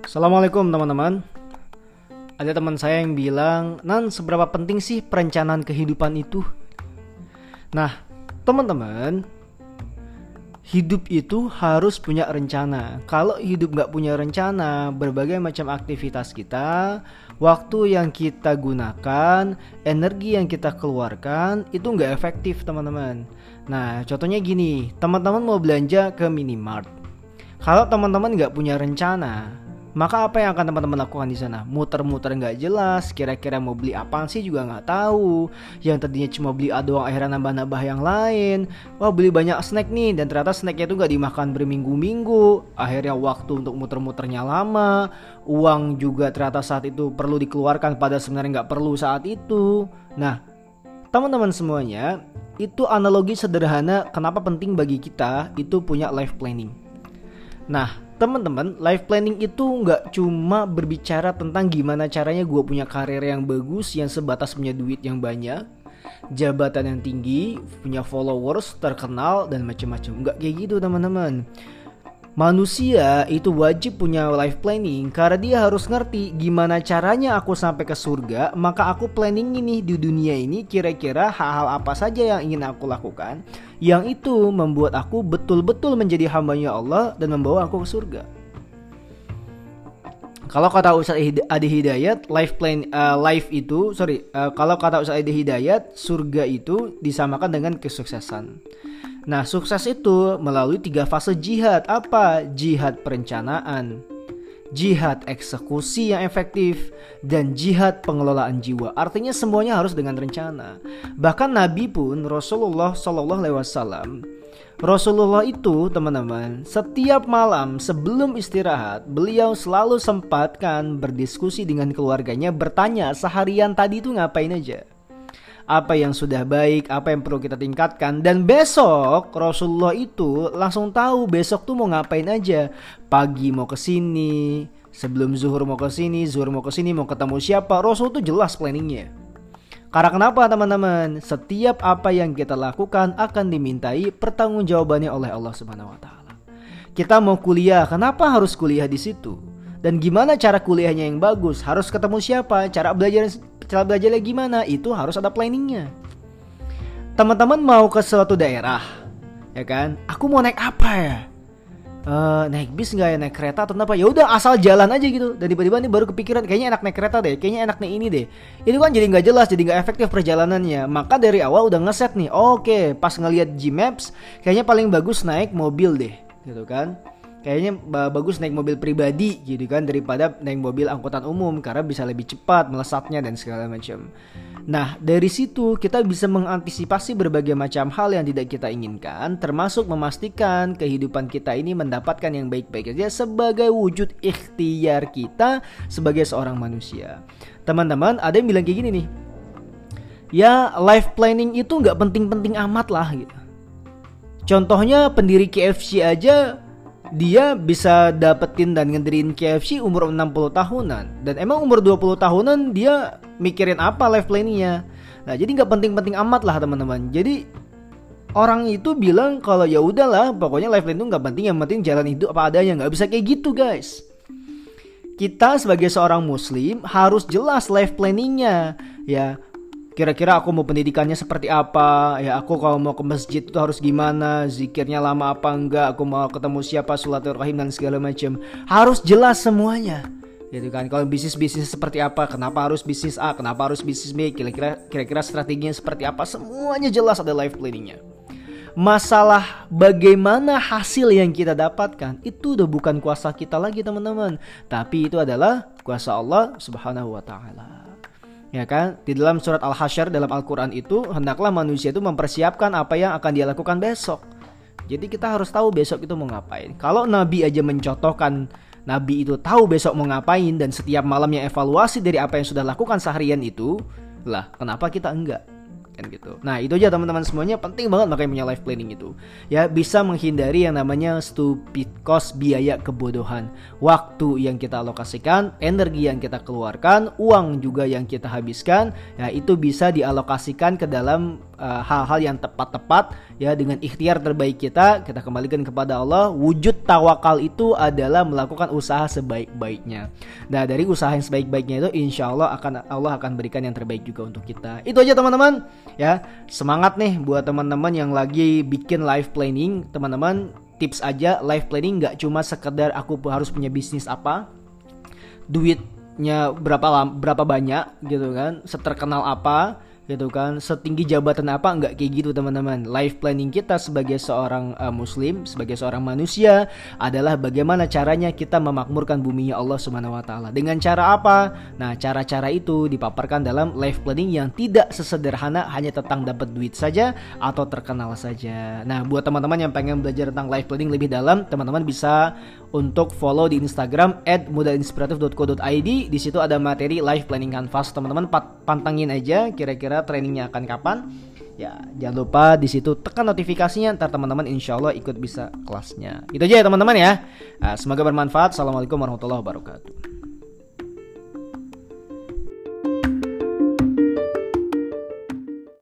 Assalamualaikum teman-teman. Ada teman saya yang bilang Nan seberapa penting sih perencanaan kehidupan itu? Nah teman-teman Hidup itu harus punya rencana. Kalau hidup nggak punya rencana Berbagai macam aktivitas kita Waktu yang kita gunakan Energi yang kita keluarkan Itu nggak efektif teman-teman. Nah contohnya gini Teman-teman mau belanja ke minimart kalau teman-teman nggak punya rencana, maka apa yang akan teman-teman lakukan di sana? Muter-muter nggak jelas, kira-kira mau beli apa sih juga nggak tahu. Yang tadinya cuma beli A doang akhirnya nambah-nambah yang lain. Wah beli banyak snack nih dan ternyata snacknya itu nggak dimakan berminggu-minggu. Akhirnya waktu untuk muter-muternya lama. Uang juga ternyata saat itu perlu dikeluarkan pada sebenarnya nggak perlu saat itu. Nah teman-teman semuanya itu analogi sederhana kenapa penting bagi kita itu punya life planning. Nah, teman-teman, life planning itu nggak cuma berbicara tentang gimana caranya gue punya karir yang bagus, yang sebatas punya duit yang banyak, jabatan yang tinggi, punya followers, terkenal dan macam-macam. Nggak kayak gitu, teman-teman. Manusia itu wajib punya life planning karena dia harus ngerti gimana caranya aku sampai ke surga. Maka aku planning ini di dunia ini kira-kira hal-hal apa saja yang ingin aku lakukan. Yang itu membuat aku betul-betul menjadi hambanya Allah dan membawa aku ke surga. Kalau kata Ustaz Adi Hidayat, life plan uh, life itu sorry, uh, kalau kata Ustaz Adi Hidayat, surga itu disamakan dengan kesuksesan. Nah, sukses itu melalui tiga fase jihad. Apa? Jihad perencanaan, jihad eksekusi yang efektif, dan jihad pengelolaan jiwa. Artinya semuanya harus dengan rencana. Bahkan Nabi pun Rasulullah Shallallahu Alaihi Wasallam Rasulullah itu teman-teman setiap malam sebelum istirahat beliau selalu sempatkan berdiskusi dengan keluarganya bertanya seharian tadi itu ngapain aja apa yang sudah baik, apa yang perlu kita tingkatkan dan besok Rasulullah itu langsung tahu besok tuh mau ngapain aja. Pagi mau ke sini, sebelum zuhur mau ke sini, zuhur mau ke sini, mau ketemu siapa. Rasul tuh jelas planningnya. Karena kenapa teman-teman? Setiap apa yang kita lakukan akan dimintai pertanggungjawabannya oleh Allah Subhanahu wa taala. Kita mau kuliah, kenapa harus kuliah di situ? Dan gimana cara kuliahnya yang bagus? Harus ketemu siapa? Cara belajar cara belajarnya gimana? Itu harus ada planningnya. Teman-teman mau ke suatu daerah ya kan? Aku mau naik apa ya? Uh, naik bis nggak ya? Naik kereta atau apa? Ya udah asal jalan aja gitu. Dan tiba-tiba nih baru kepikiran kayaknya enak naik kereta deh kayaknya enak nih ini deh. Itu kan jadi nggak jelas jadi nggak efektif perjalanannya. Maka dari awal udah ngeset nih oke pas ngelihat Gmaps kayaknya paling bagus naik mobil deh gitu kan kayaknya bagus naik mobil pribadi gitu kan daripada naik mobil angkutan umum karena bisa lebih cepat melesatnya dan segala macam. Nah, dari situ kita bisa mengantisipasi berbagai macam hal yang tidak kita inginkan, termasuk memastikan kehidupan kita ini mendapatkan yang baik-baik saja sebagai wujud ikhtiar kita sebagai seorang manusia. Teman-teman, ada yang bilang kayak gini nih. Ya, life planning itu nggak penting-penting amat lah gitu. Contohnya pendiri KFC aja dia bisa dapetin dan ngedirin KFC umur 60 tahunan. Dan emang umur 20 tahunan dia mikirin apa life planningnya nah jadi nggak penting-penting amat lah teman-teman. Jadi orang itu bilang kalau ya udahlah pokoknya life plan itu nggak penting yang penting jalan hidup apa adanya. Nggak bisa kayak gitu guys. Kita sebagai seorang muslim harus jelas life planningnya ya kira-kira aku mau pendidikannya seperti apa? Ya aku kalau mau ke masjid itu harus gimana? Zikirnya lama apa enggak? Aku mau ketemu siapa rahim dan segala macam. Harus jelas semuanya. Gitu kan? Kalau bisnis bisnis seperti apa? Kenapa harus bisnis A? Kenapa harus bisnis B? Kira-kira kira-kira strateginya seperti apa? Semuanya jelas ada life planningnya. Masalah bagaimana hasil yang kita dapatkan itu udah bukan kuasa kita lagi teman-teman. Tapi itu adalah kuasa Allah subhanahu wa ta'ala Ya kan? Di dalam surat Al-Hasyr dalam Al-Qur'an itu hendaklah manusia itu mempersiapkan apa yang akan dia lakukan besok. Jadi kita harus tahu besok itu mau ngapain. Kalau Nabi aja mencontohkan Nabi itu tahu besok mau ngapain dan setiap malamnya evaluasi dari apa yang sudah lakukan seharian itu, lah kenapa kita enggak? Kan gitu. Nah itu aja teman-teman semuanya penting banget makanya punya life planning itu. Ya bisa menghindari yang namanya stupid cost biaya kebodohan, waktu yang kita alokasikan, energi yang kita keluarkan, uang juga yang kita habiskan, ya itu bisa dialokasikan ke dalam eh, hal-hal uh, yang tepat-tepat ya dengan ikhtiar terbaik kita kita kembalikan kepada Allah. Wujud tawakal itu adalah melakukan usaha sebaik-baiknya. Nah dari usaha yang sebaik-baiknya itu insya Allah akan Allah akan berikan yang terbaik juga untuk kita. Itu aja teman-teman ya. Semangat nih buat teman-teman yang lagi bikin life planning, teman-teman tips aja life planning nggak cuma sekedar aku harus punya bisnis apa, duitnya berapa berapa banyak gitu kan, seterkenal apa, gitu kan setinggi jabatan apa nggak kayak gitu teman-teman. Life planning kita sebagai seorang uh, muslim sebagai seorang manusia adalah bagaimana caranya kita memakmurkan bumi Allah Subhanahu wa taala. Dengan cara apa nah cara-cara itu dipaparkan dalam life planning yang tidak sesederhana hanya tentang dapat duit saja atau terkenal saja. Nah buat teman-teman yang pengen belajar tentang life planning lebih dalam teman-teman bisa untuk follow di Instagram @mudainspiratif.co.id di situ ada materi life planning canvas. Teman-teman pantangin aja kira-kira trainingnya akan kapan. Ya jangan lupa di situ tekan notifikasinya ntar teman-teman insya Allah ikut bisa kelasnya. Itu aja ya teman-teman ya. Nah, semoga bermanfaat. Assalamualaikum warahmatullahi wabarakatuh